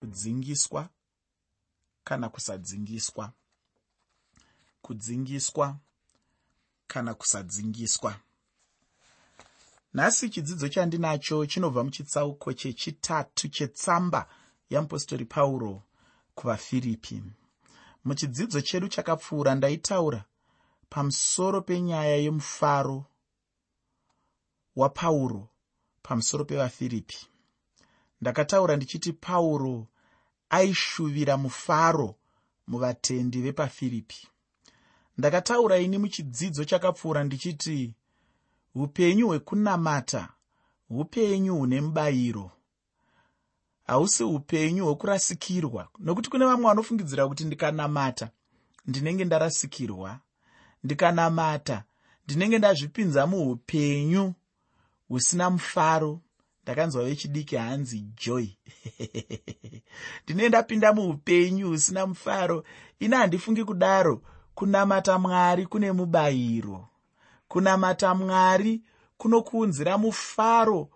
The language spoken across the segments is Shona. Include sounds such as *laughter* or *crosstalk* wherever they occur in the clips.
kudzingiswa kana kusadzingiswa. Kudzingiswa kana kusadzingiswa. Nhasi chidzidzo chandinacho chinobva muchitsauko chechitatu chetsamba yeapostori pauro kuvafiripi. Muchidzidzo chedu chakapfuura ndaitaura pamusoro penyaya yemufaro wapauro pamusoro pevafiripi ndakataura ndichiti pauro aishuvira mufaro muvatendi vepafiripi. Ndakataura ini muchidzidzo chakapfuura ndichiti upenyu hwekunamata upenyu hune mubayiro. Hausi upenyu hwekurasikirwa nokuti kune vamwe vanofungidzira kuti ndikanamata ndinenge ndarasikirwa. Ndikanamata ndinenge ndazvipinza muupenyu husina mufaro ndakanzwa vechidiki hanzi joy. *laughs* Ndinenge ndapinda muupenyu husina mufaro. Ine handifungi kudaro. Kunamata mwari kune mubayiro. Kunamata mwari kunokuunzira mufaro.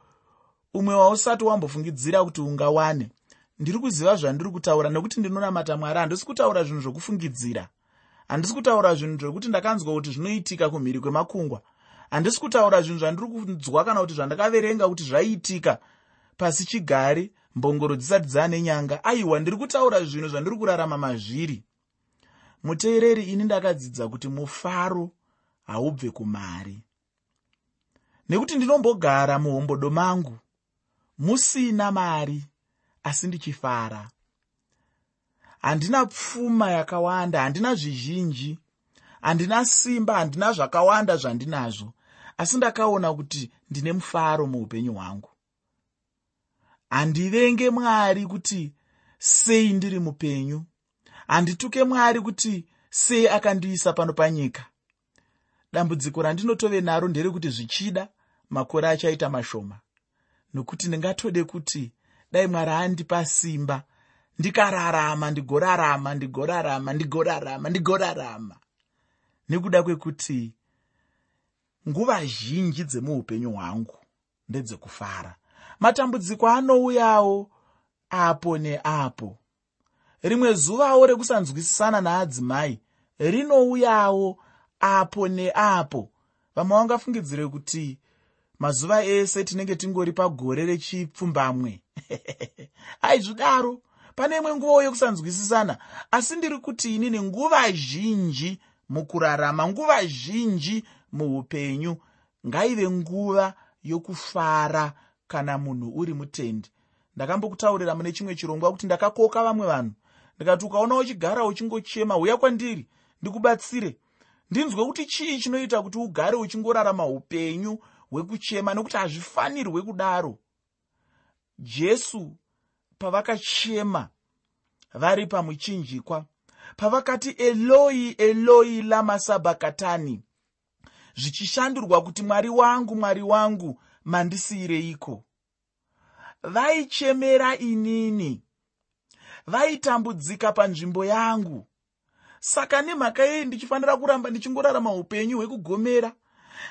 Umwe wausati wambofungidzira kuti ungawane. Ndiri kuziva zvandiri kutaura nekuti ndinonamata mwari. Handisi kutaura zvinhu zvokufungidzira. Handisi kutaura zvinhu zvokuti ndakanzwa kuti zvinoitika kumhiri kwemakungwa handisi kutaura zvinhu zvandiri kunzwa kana kuti zvandakaverenga kuti zvaiitika pasi chigare mbongoro dzisati dzaane nyanga. Aiwa ndiri kutaura zvinhu zvandiri kurarama mazviri. Muteereri ini ndakadzidza kuti mufaro haubve kumari. Nekuti ndinombogara muhombodo mangu musina mari asi ndichifara. Handina pfuma yakawanda handina zvizhinji handina simba handina zvakawanda zvandinazvo asi ndakaona kuti ndine mufaro muupenyu hwangu. Handivenge mwari kuti sei ndiri mupenyu. Handituke mwari kuti sei akandiisa pano panyika. Dambudziko randinotove naro nderekuti zvichida makore achaita mashoma. Nokuti ndingatode kuti dai mwari andipa simba ndikararama ndigorarama ndigorarama ndigorarama ndigorarama. Nekuda kwekuti nguva zhinji dzemuupenyu hwangu ndedzekufara. Matambudziko anouyawo apo neapo. Rimwe zuvawo rekusanzwisisana naadzimai rinouyawo apo neapo. Vamwe vangafungidzire kuti mazuva ese tinenge tingori pagore rechipfumbamwe. *laughs* Aizvidaro pane imwe nguvawo yekusanzwisisana asi ndiri kuti inini nguva zhinji mukurarama nguva zhinji muupenyu ngaive nguva yokufara kana munhu uri mutendi. Ndakambokutaurira mune chimwe chirongwa kuti ndakakoka vamwe vanhu. Ndikati ukaona uchigara uchingochema uya kwandiri ndikubatsire. Ndinzwe kuti chii chinoita kuti ugare uchingorarama upenyu hwekuchema nekuti hazvifanirwe kudaro? Jesu pavakachema vari pamuchinjikwa pavakati eloi eloi lamasabhakatani zvichishandurwa kuti mwari wangu mwari wangu mandisiyireiko vaichemera inini. Vaitambudzika panzvimbo yangu. Saka nemhaka yei ndichifanira kuramba ndichingorarama upenyu hwekugomera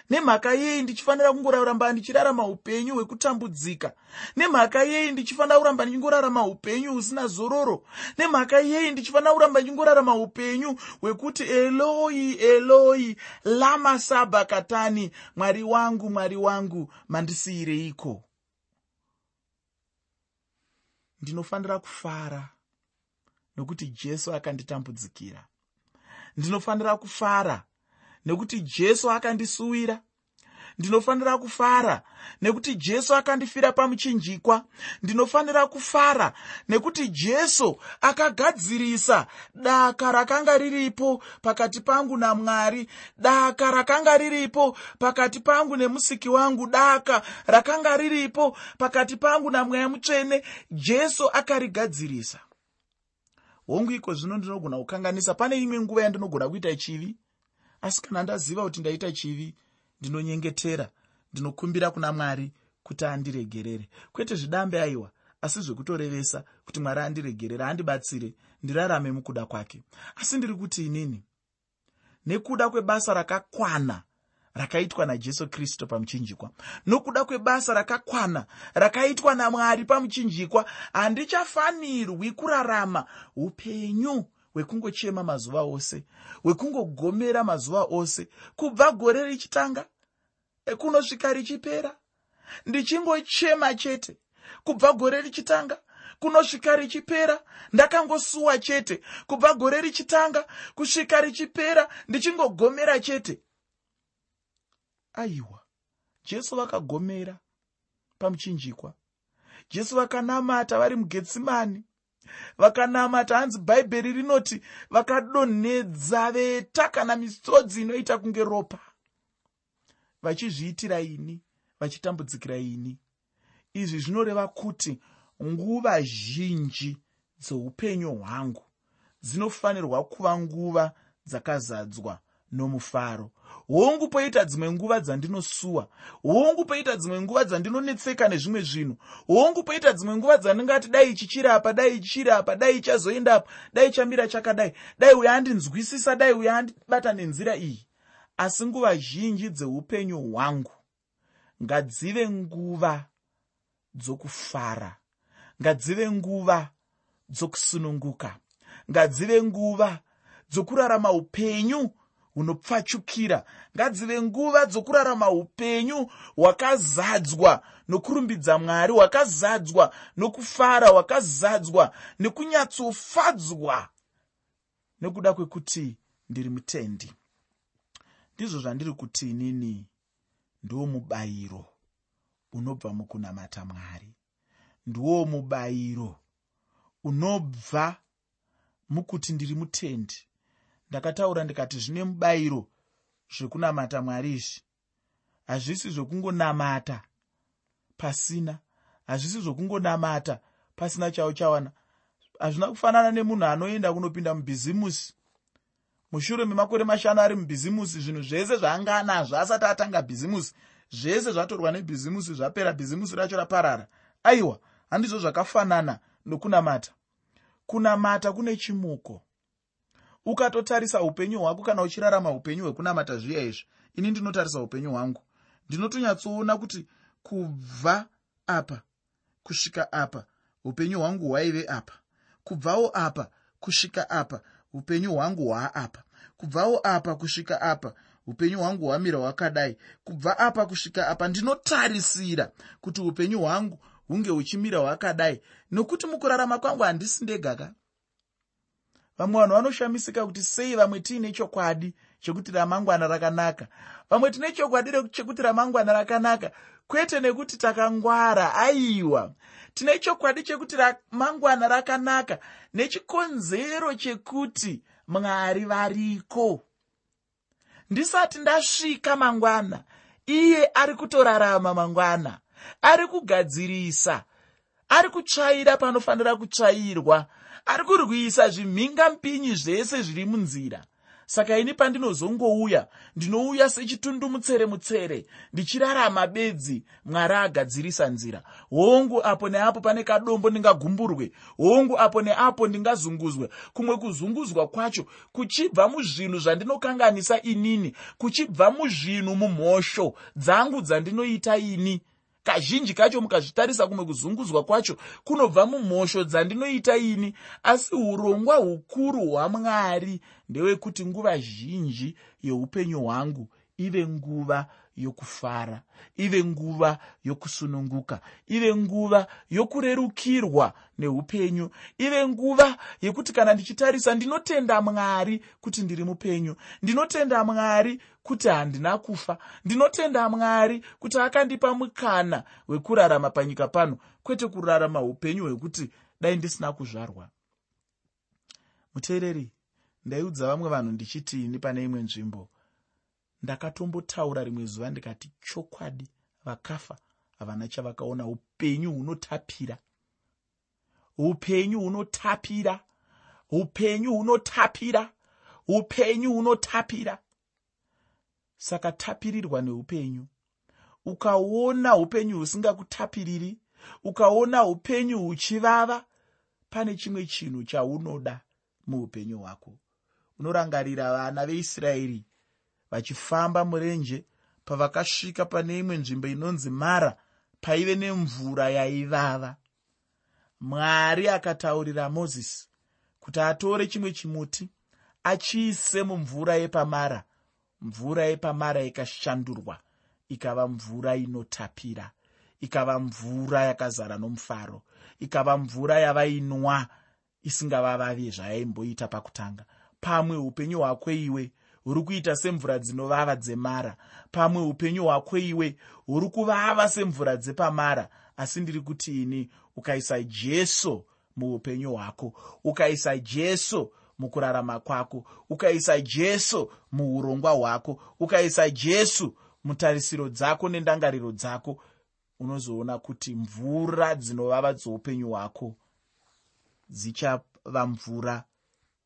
nemhaka yei ndichifanira kungoraramba ndichirarama upenyu hwekutambudzika. Nemhaka yei ndichifanira kuramba ndichingorarama upenyu husina zororo. Nemhaka yei ndichifanira kuramba ndichingorarama upenyu hwekuti eloi eloi lama sabhakatani mwari wangu mwari wangu mandisiyireiko? Ndinofanira kufara nokuti jesu akanditambudzikira. Ndinofanira kufara nekuti jesu akandisuwira ndinofanira kufara nekuti jesu akandifira pamuchinjikwa. Ndinofanira kufara nekuti jesu akagadzirisa daka rakanga riripo pakati pangu namwari daka rakanga riripo pakati pangu nemusiki wangu daka rakanga riripo pakati pangu namweya mutsvene. Jesu akarigadzirisa. Hongu iko zvino ndinogona kukanganisa. Pane imwe nguva yandinogona kuita chivi asi kana ndaziva kuti ndaita chivi ndinonyengetera ndinokumbira kuna mwari kuti andiregerere. Kwete zvidambe aiwa asi zvekutorevesa kuti mwari andiregerere andibatsire ndirarame mukuda kwake. Asi ndiri kuti inini nekuda kwebasa rakakwana rakaitwa najesu kristu pamuchinjikwa nokuda kwebasa rakakwana rakaitwa namwari pamuchinjikwa handichafanirwi kurarama upenyu hwekungochema mazuva ose hwekungogomera mazuva ose kubva gore richitanga kunosvika richipera ndichingochema chete kubva gore richitanga kunosvika richipera ndakangosuwa chete kubva gore richitanga kusvika richipera ndichingogomera chete. Aiwa jesu vakagomera pamuchinjikwa. Jesu vakanamata vari mugetsimani vakanamata hanzi bhaibheri rinoti vakadonhedza veta kana misodzi inoita kunge ropa. Vachizviitira ini vachitambudzikira ini. Izvi zvinoreva kuti nguva zhinji dzeupenyu hwangu dzinofanirwa kuva nguva dzakazadzwa nomufaro. Hongu poita dzimwe nguva dzandinosuwa. Hongu poita dzimwe nguva dzandinonetseka nezvimwe zvinhu. Hongu poita dzimwe nguva dzandingati dai ichi chiri apa dai ichi chiri apa dai ichazoenda apa dai chamira chakadai dai uyo andinzwisisa dai uyo andibata nenzira iyi. Asi nguva zhinji dzeupenyu hwangu ngadzive nguva dzokufara ngadzive nguva dzokusununguka ngadzive nguva dzokurarama upenyu hunopfachukira ngadzive nguva dzokurarama upenyu hwakazadzwa nokurumbidza mwari hwakazadzwa nokufara hwakazadzwa nekunyatsofadzwa nekuda kwekuti ndiri mutendi. Ndizvo zvandiri kuti inini ndiwo mubayiro unobva mukunamata mwari. Ndiwo mubayiro unobva mukuti ndiri mutendi ndakataura ndikati zvine mubayiro zvekunamata mwari izvi. Hazvisi zvokungonamata pasina hazvisi zvokungonamata pasina chauchawana hazvina kufanana nemunhu anoenda kunopinda mubhizimusi. Mushure memakore mashanu ari mubhizimusi zvinhu zvese zvaanga anazvo asati atanga bhizimusi zvese zvatorwa nebhizimusi zvapera bhizimusi racho raparara. Aiwa handizvo zvakafanana nokunamata. Kunamata kune chimuko ukatotarisa upenyu hwako kana uchirarama upenyu hwekunamata zviya izvi ini ndinotarisa upenyu hwangu. Ndinotonyatsoona kuti kubva apa kusvika apa upenyu hwangu hwaive apa. Kubvawo apa kusvika apa upenyu hwangu hwaapa. Kubvawo apa kusvika apa upenyu hwangu hwamira hwakadai. Kubva apa kusvika apa ndinotarisira kuti upenyu hwangu hunge huchimira hwakadai. Nokuti mukurarama kwangu handisi ndegaka vamwe vanhu vanoshamisika kuti sei vamwe tiine chokwadi chekuti ramangwana rakanaka. Vamwe tine chokwadi chekuti ramangwana rakanaka. Kwete nekuti takangwara aiwa. Tine chokwadi chekuti ramangwana rakanaka. Nechikonzero chekuti mwari variko. Ndisati ndasvika mangwana iye ari kutorarama mangwana ari kugadzirisa ari kutsvaira panofanira kutsvairwa ari kurwisa zvimhingampinyi zvese zviri munzira. Saka ini pandinozongouya ndinouya sechitundumutsere mutsere ndichirarama bedzi mwari agadzirisa nzira. Hongu apo neapo pane kadombo ndingagumburwe hongu apo neapo ndingazunguzwe. Kumwe kuzunguzwa kwacho kuchibva muzvinhu zvandinokanganisa inini kuchibva muzvinhu mumhosho dzangu dzandinoita ini kazhinji kacho mukazvitarisa kumwe kuzungudzwa kwacho kunobva mumhosho dzandinoita ini. Asi urongwa hukuru hwamwari ndewekuti nguva zhinji yeupenyu hwangu ive nguva yokufara ive nguva yokusununguka ive nguva yokurerukirwa neupenyu ive nguva yekuti kana ndichitarisa ndinotenda mwari kuti ndiri mupenyu ndinotenda mwari kuti handina kufa ndinotenda mwari kuti akandipa mukana wekurarama panyika pano kwete kurarama upenyu hwekuti dai ndisina kuzvarwa. Muteereri ndaiudza vamwe vanhu ndichitini pane imwe nzvimbo ndakatombotaura rimwe zuva ndikati chokwadi vakafa havana chavakaona. Upenyu hunotapira. Upenyu hunotapira. Upenyu hunotapira. Upenyu hunotapira. Saka tapirirwa neupenyu. Ukaona upenyu husingakutapiriri ukaona upenyu huchivava pane chimwe chinhu chaunoda muupenyu hwako. Unorangarira vana veisraeri vachifamba murenje pavakasvika pane imwe nzvimbo inonzi mara paive nemvura yaivava. Mwari akataurira mozisi kuti atore chimwe chimuti achiise mumvura yepamara. Mvura yepamara ikashandurwa ikava mvura inotapira ikava mvura yakazara nomufaro ikava mvura yavainwa isingavavavi zvayaimboita pakutanga. Pamwe upenyu hwako iwe huri kuita semvura dzinovava dzemara. Pamwe upenyu hwako iwe huri kuvava semvura dzepamara asi ndiri kuti ini ukaisa jesu muupenyu hwako ukaisa jesu mukurarama kwako ukaisa jesu muurongwa hwako ukaisa jesu mutarisiro dzako nendangariro dzako unozoona kuti mvura dzinovava dzoupenyu hwako dzichava mvura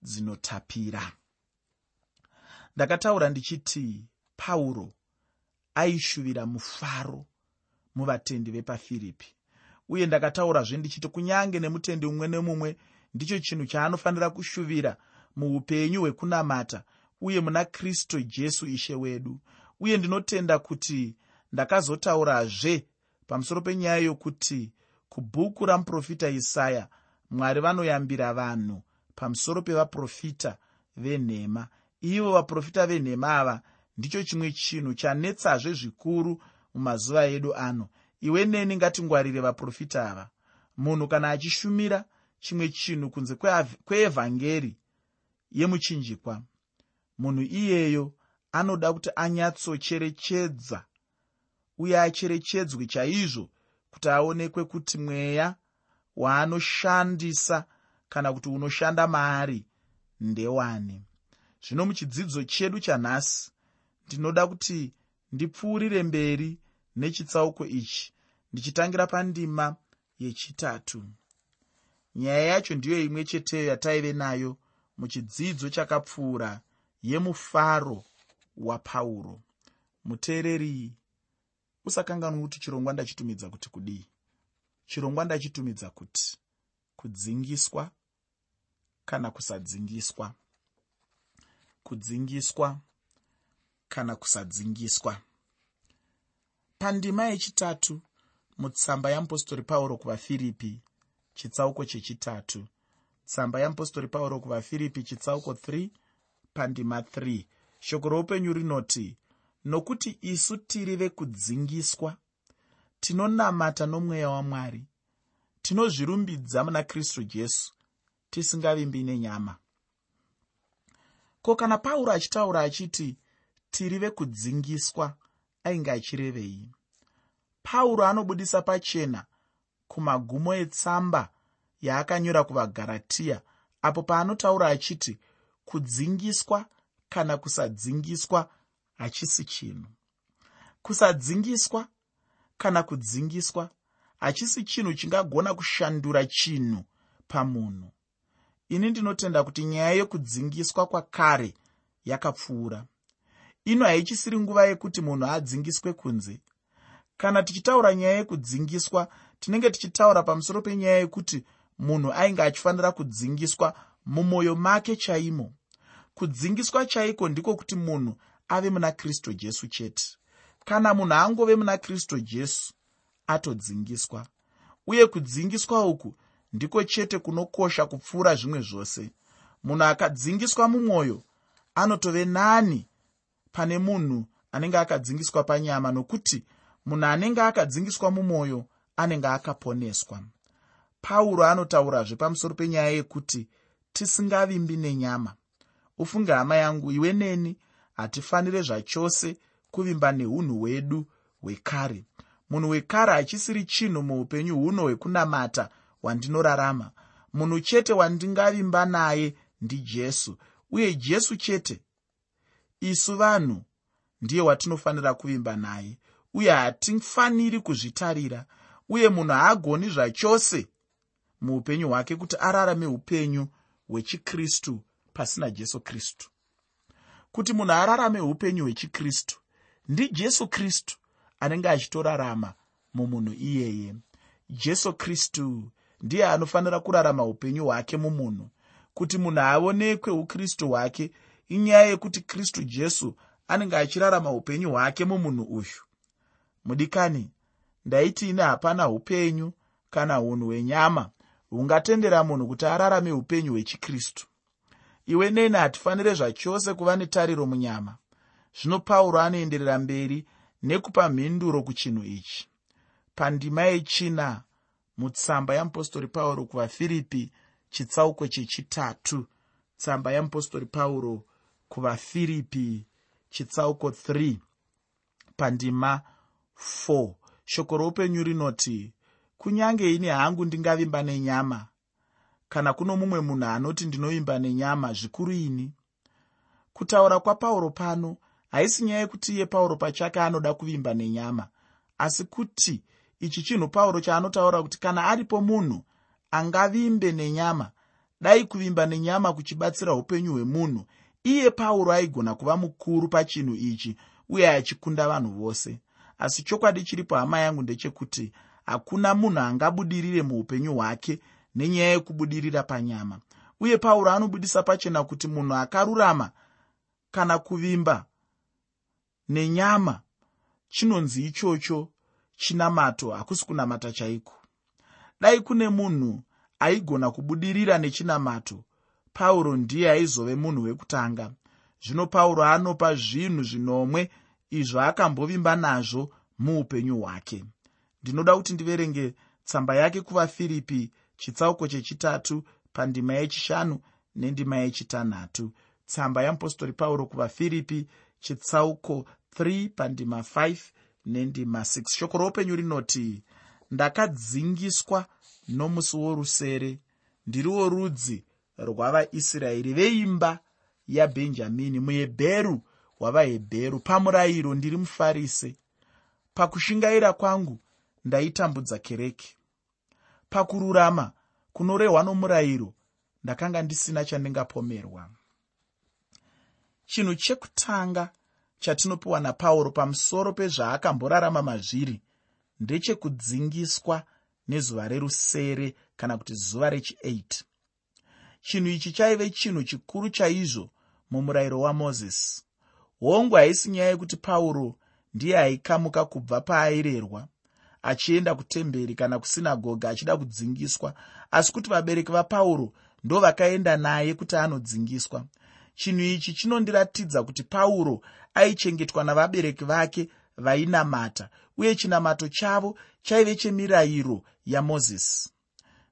dzinotapira ndakataura ndichiti pauro aishuvira mufaro muvatendi vepafiripi. Uye ndakataurazve ndichiti kunyange nemutendi mumwe nemumwe ndicho chinhu chaanofanira kushuvira muupenyu hwekunamata uye muna kristu jesu ishe wedu. Uye ndinotenda kuti ndakazotaurazve pamusoro penyaya yokuti kubhuku ramuprofita isaya mwari vanoyambira vanhu pamusoro pevaprofita venhema ivo vaprofita venhema ava ndicho chimwe chinhu chanetsazve zvikuru mumazuva edu ano. Iwe neni ngatingwarire vaprofita ava. Munhu kana achishumira chimwe chinhu kunze kweevhangeri yemuchinjikwa. Munhu iyeyo anoda kuti anyatsocherechedza uye acherechedzwe chaizvo kuti aonekwe kuti mweya waanoshandisa kana kuti unoshanda maari ndewani zvino muchidzidzo chedu chanhasi ndinoda kuti ndipfuurire mberi nechitsauko ichi ndichitangira pandima yechitatu. Nyaya yacho ndiyo imwe cheteyo yataive nayo muchidzidzo chakapfuura yemufaro wapauro. Muteereri usakanganwa kuti chirongwa ndachitumidza kuti kudii? Chirongwa ndachitumidza kuti kudzingiswa kana kusadzingiswa kudzingiswa kana kusadzingiswa. Pandima yechitatu mutsamba yamupostori pauro kuvafiripi chitsauko chechitatu. Tsamba yamupostori pauro kuvafiripi chitsauko 3 pandima 3 shoko roupenyu rinoti nokuti isu tiri vekudzingiswa tinonamata nomweya wamwari tinozvirumbidza muna kristu jesu tisingavimbi nenyama ko kana pauro achitaura achiti tiri vekudzingiswa ainge achirevei? Pauro anobudisa pachena kumagumo etsamba yaakanyora kuvagaratiya apo paanotaura achiti kudzingiswa kana kusadzingiswa hachisi chinhu. Kusadzingiswa kana kudzingiswa hachisi chinhu chingagona kushandura chinhu pamunhu ini ndinotenda kuti nyaya yekudzingiswa kwakare yakapfuura. Ino haichisiri nguva yekuti munhu adzingiswe kunze. Kana tichitaura nyaya yekudzingiswa tinenge tichitaura pamusoro penyaya yekuti munhu ainge achifanira kudzingiswa mumwoyo make chaimo. Kudzingiswa chaiko ndiko kuti munhu ave muna kristu jesu chete. Kana munhu angove muna kristu jesu atodzingiswa uye kudzingiswa uku ndiko chete kunokosha kupfuura zvimwe zvose. Munhu akadzingiswa mumwoyo anotove nani pane munhu anenge akadzingiswa panyama nokuti munhu anenge akadzingiswa mumwoyo anenge akaponeswa. Pauro anotaurazve pamusoro penyaya yekuti tisingavimbi nenyama. Ufunge hama yangu iwe neni hatifanire zvachose kuvimba neunhu hwedu hwekare. Munhu wekare hachisiri chinhu muupenyu huno hwekunamata hwandinorarama munhu chete wandingavimba naye ndijesu uye jesu chete isu vanhu ndiye watinofanira kuvimba naye uye hatifaniri kuzvitarira uye munhu haagoni zvachose muupenyu hwake kuti ararame upenyu hwechikristu pasina jesu kristu. Kuti munhu ararame upenyu hwechikristu ndijesu kristu anenge achitorarama mumunhu iyeye. Jesu kristu ndiye anofanira kurarama upenyu hwake mumunhu kuti munhu aonekwe ukristu hwake inyaya yekuti kristu jesu anenge achirarama upenyu hwake mumunhu uyu. Mudikani ndaiti ine hapana upenyu kana unhu hwenyama hungatendera munhu kuti ararame upenyu hwechikristu. Iwe neni hatifaniri zvachose kuva netariro munyama. Zvino pauro anoenderera mberi nekupa mhinduro kuchinhu ichi. Pandima yechina mutsamba yamupostori pauro kuvafiripi chitsauko chechitatu. Tsamba yamupostori pauro kuvafiripi chitsauko 3 pandima 4 shoko roupenyu rinoti kunyange ini hangu ndingavimba nenyama kana kuno mumwe munhu anoti ndinovimba nenyama zvikuru ini? Kutaura kwapauro pano haisi nyaya yekuti iye pauro pachake anoda kuvimba nenyama asi kuti ichi chinhu pauro chaanotaura kuti kana aripo munhu angavimbe nenyama. Dai kuvimba nenyama kuchibatsira upenyu hwemunhu iye pauro aigona kuva mukuru pachinhu ichi uye achikunda vanhu vose. Asi chokwadi chiripo hama yangu ndechekuti hakuna munhu angabudirire muupenyu hwake nenyaya yekubudirira panyama. Uye pauro anobudisa pachena kuti munhu akarurama kana kuvimba nenyama chinonzi ichocho chinamato hakusi kunamata chaiko. Dai kune munhu aigona kubudirira nechinamato pauro ndiye aizove munhu wekutanga. Zvino pauro anopa zvinhu zvinomwe izvo akambovimba nazvo muupenyu hwake. Ndinoda kuti ndiverenge tsamba yake kuvafiripi chitsauko chechitatu pandima yechishanu nendima yechitanhatu. Tsamba yamupostori pauro kuvafiripi chitsauko 3 pandima 5 nendima 6 shoko roupenyu rinoti ndakadzingiswa nomusi worusere. Ndiriwo rudzi rwavaisraeri veimba yabhenjamini muhebheru wavahebheru. Pamurayiro ndiri mufarise. Pakushingaira kwangu ndaitambudza kereke. Pakururama kunorehwa nomurayiro ndakanga ndisina chandingapomerwa chinhu chekutanga chatinopiwa napauro pamusoro pezvaakamborarama mazviri ndechekudzingiswa nezuva rerusere kana kuti zuva rechi8 chinhu ichi chaive chinhu chikuru chaizvo mumurayiro wamozisi hongu haisi nyaya yekuti pauro ndiye aikamuka kubva paairerwa achienda kutemberi kana kusinagoga achida kudzingiswa asi kuti vabereki vapauro ndo vakaenda naye kuti anodzingiswa chinhu ichi chinondiratidza kuti pauro aichengetwa navabereki vake vainamata uye chinamato chavo chaive chemirayiro yamozisi.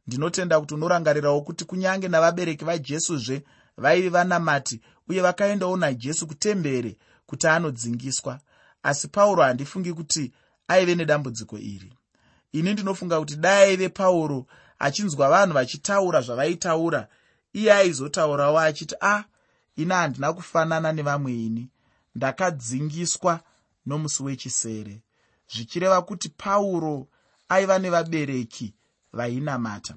Ndinotenda kuti unorangarirawo kuti kunyange navabereki vajesuzve vaive vanamati uye vakaendawo najesu kutembere kuti anodzingiswa asi pauro handifungi kuti aive nedambudziko iri. Ini ndinofunga kuti dai aive pauro achinzwa vanhu vachitaura zvavaitaura iye aizotaurawo achiti a ah, ini handina kufanana nevamwe ini. Ndakadzingiswa nomusi wechisere. Zvichireva kuti pauro aiva nevabereki vainamata.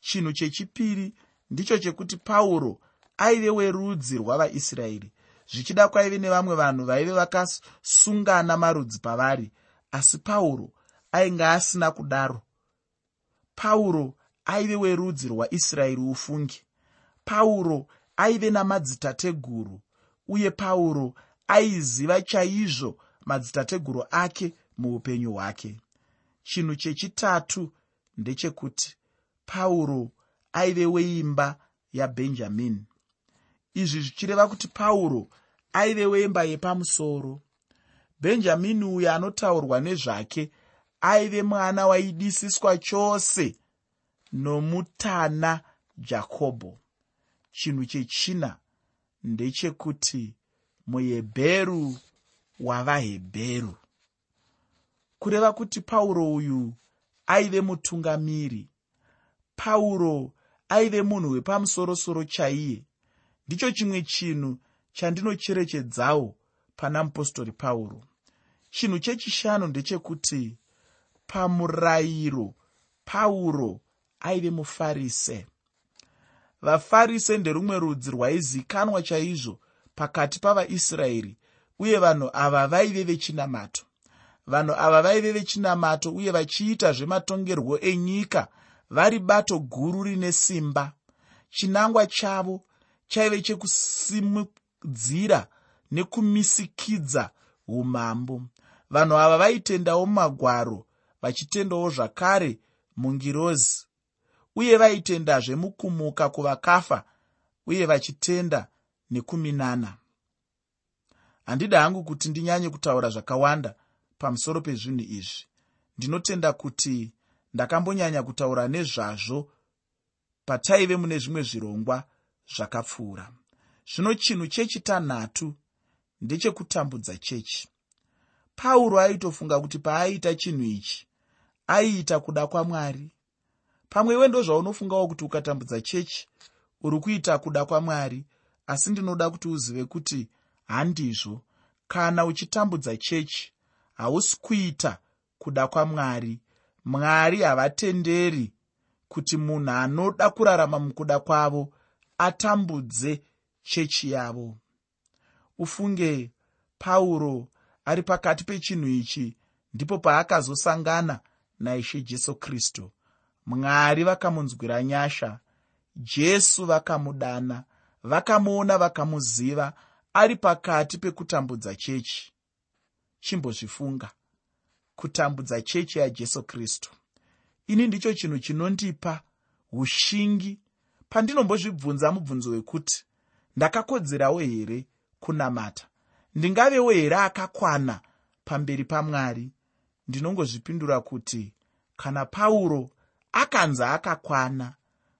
Chinhu chechipiri ndicho chekuti pauro aive werudzi rwavaisraeri. Zvichida kwaive nevamwe vanhu vaive vakasungana marudzi pavari asi pauro ainge asina kudaro. Pauro aive werudzi rwaisraeri ufungi. Pauro aive namadzitateguru uye pauro aiziva chaizvo madzitateguru ake muupenyu hwake. Chinhu chechitatu ndechekuti pauro aive weimba yabhenjamini izvi zvichireva kuti pauro aive weimba yepamusoro. Bhenjamini uyo anotaurwa nezvake aive mwana waidisiswa chose nomutana jakobho chinhu chechina ndechekuti muhebheru wavahebheru kureva kuti pauro uyu aive mutungamiri pauro aive munhu wepamusorosoro chaiye ndicho chimwe chinhu chandinocherechedzawo pana mupostori pauro chinhu chechishanu ndechekuti pamurayiro pauro aive mufarise vafarise nderumwe rudzi rwaizikanwa chaizvo pakati pavaisraeri uye vanhu ava vaive vechinamato. Vanhu ava vaive vechinamato uye vachiita zvematongerwo enyika vari bato guru rine simba. Chinangwa chavo chaive chekusimudzira nekumisikidza umambo. Vanhu ava vaitendawo mumagwaro vachitendawo zvakare mungirozi uye vaitendazve mukumuka kuvakafa uye vachitenda nekuminana. Handida hangu kuti ndinyanye kutaura zvakawanda pamusoro pezvinhu izvi. Ndinotenda kuti ndakambonyanya kutaura nezvazvo pataive mune zvimwe zvirongwa zvakapfuura. Zvino chinhu chechitanhatu ndechekutambudza chechi. Pauro aitofunga kuti paaiita chinhu ichi aiita kuda kwamwari pamwe iwe ndo zvaunofungawo kuti ukatambudza chechi uri kuita kuda kwamwari asi ndinoda kuti uzive kuti handizvo. Kana uchitambudza chechi hausi kuita kuda kwamwari. Mwari havatenderi kuti munhu anoda kurarama mukuda kwavo atambudze chechi yavo. Ufunge pauro ari pakati pechinhu ichi ndipo paakazosangana naishe jesu kristu mwari vakamunzwira nyasha. Jesu vakamudana vakamuona vakamuziva ari pakati pekutambudza chechi. Chimbozvifunga. Kutambudza chechi yajesu kristu. Ini ndicho chinhu chinondipa ushingi. Pandinombozvibvunza mubvunzo wekuti ndakakodzerawo here kunamata? Ndingavewo here akakwana pamberi pamwari? Ndinongozvipindura kuti kana pauro akanzi akakwana.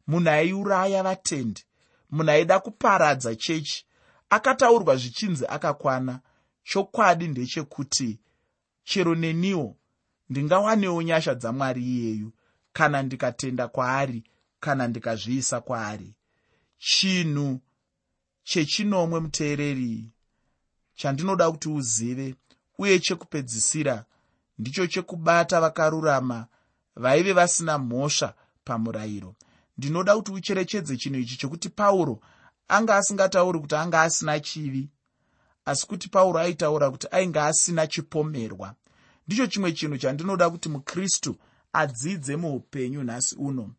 Munhu aiuraya vatendi munhu aida kuparadza chechi akataurwa zvichinzi akakwana. Chokwadi ndechekuti chero neniwo ndingawanewo nyasha dzamwari iyeyu kana ndikatenda kwaari kana ndikazviisa kwaari. Chinhu chechinomwe muteereri chandinoda kuti uzive uye chekupedzisira ndicho chekubata vakarurama vaive vasina mhosva pamurayiro. Ndinoda kuti ucherechedze chinhu ichi chokuti pauro anga asingatauri kuti anga asina chivi asi kuti pauro aitaura kuti ainge asina chipomerwa. Ndicho chimwe chinhu chandinoda kuti mukristu adzidze muupenyu nhasi uno.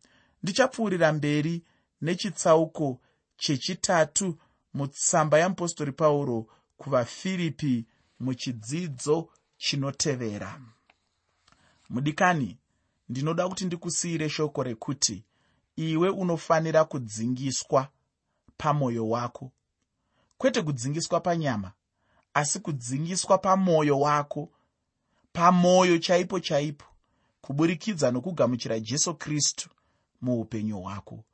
Ndichapfuurira mberi nechitsauko chechitatu mutsamba yamupostori pauro kuvafiripi muchidzidzo chinotevera. Mudikani ndinoda kuti ndikusiyire shoko rekuti iwe unofanira kudzingiswa pamwoyo wako. Kwete kudzingiswa panyama asi kudzingiswa pamwoyo wako pamwoyo chaipo chaipo kuburikidza nokugamuchira jesu kristu muupenyu hwako.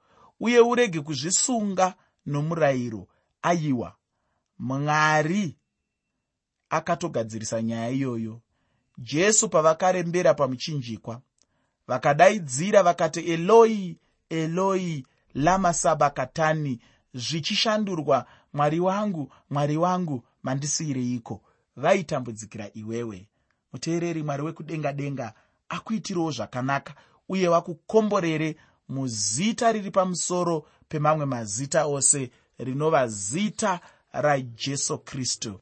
Uye urege kuzvisunga nomurayiro aiwa mwari akatogadzirisa nyaya iyoyo. Jesu pavakarembera pamuchinjikwa vakadaidzira vakati eloi eloi lama sabakatani zvichishandurwa mwari wangu mwari wangu mandisiyireiko vaitambudzikira iwewe. Muteereri mwari wekudenga denga akuitirowo zvakanaka uye vakukomborere muzita riri pamusoro pemamwe mazita ose rinova zita rajesu kristu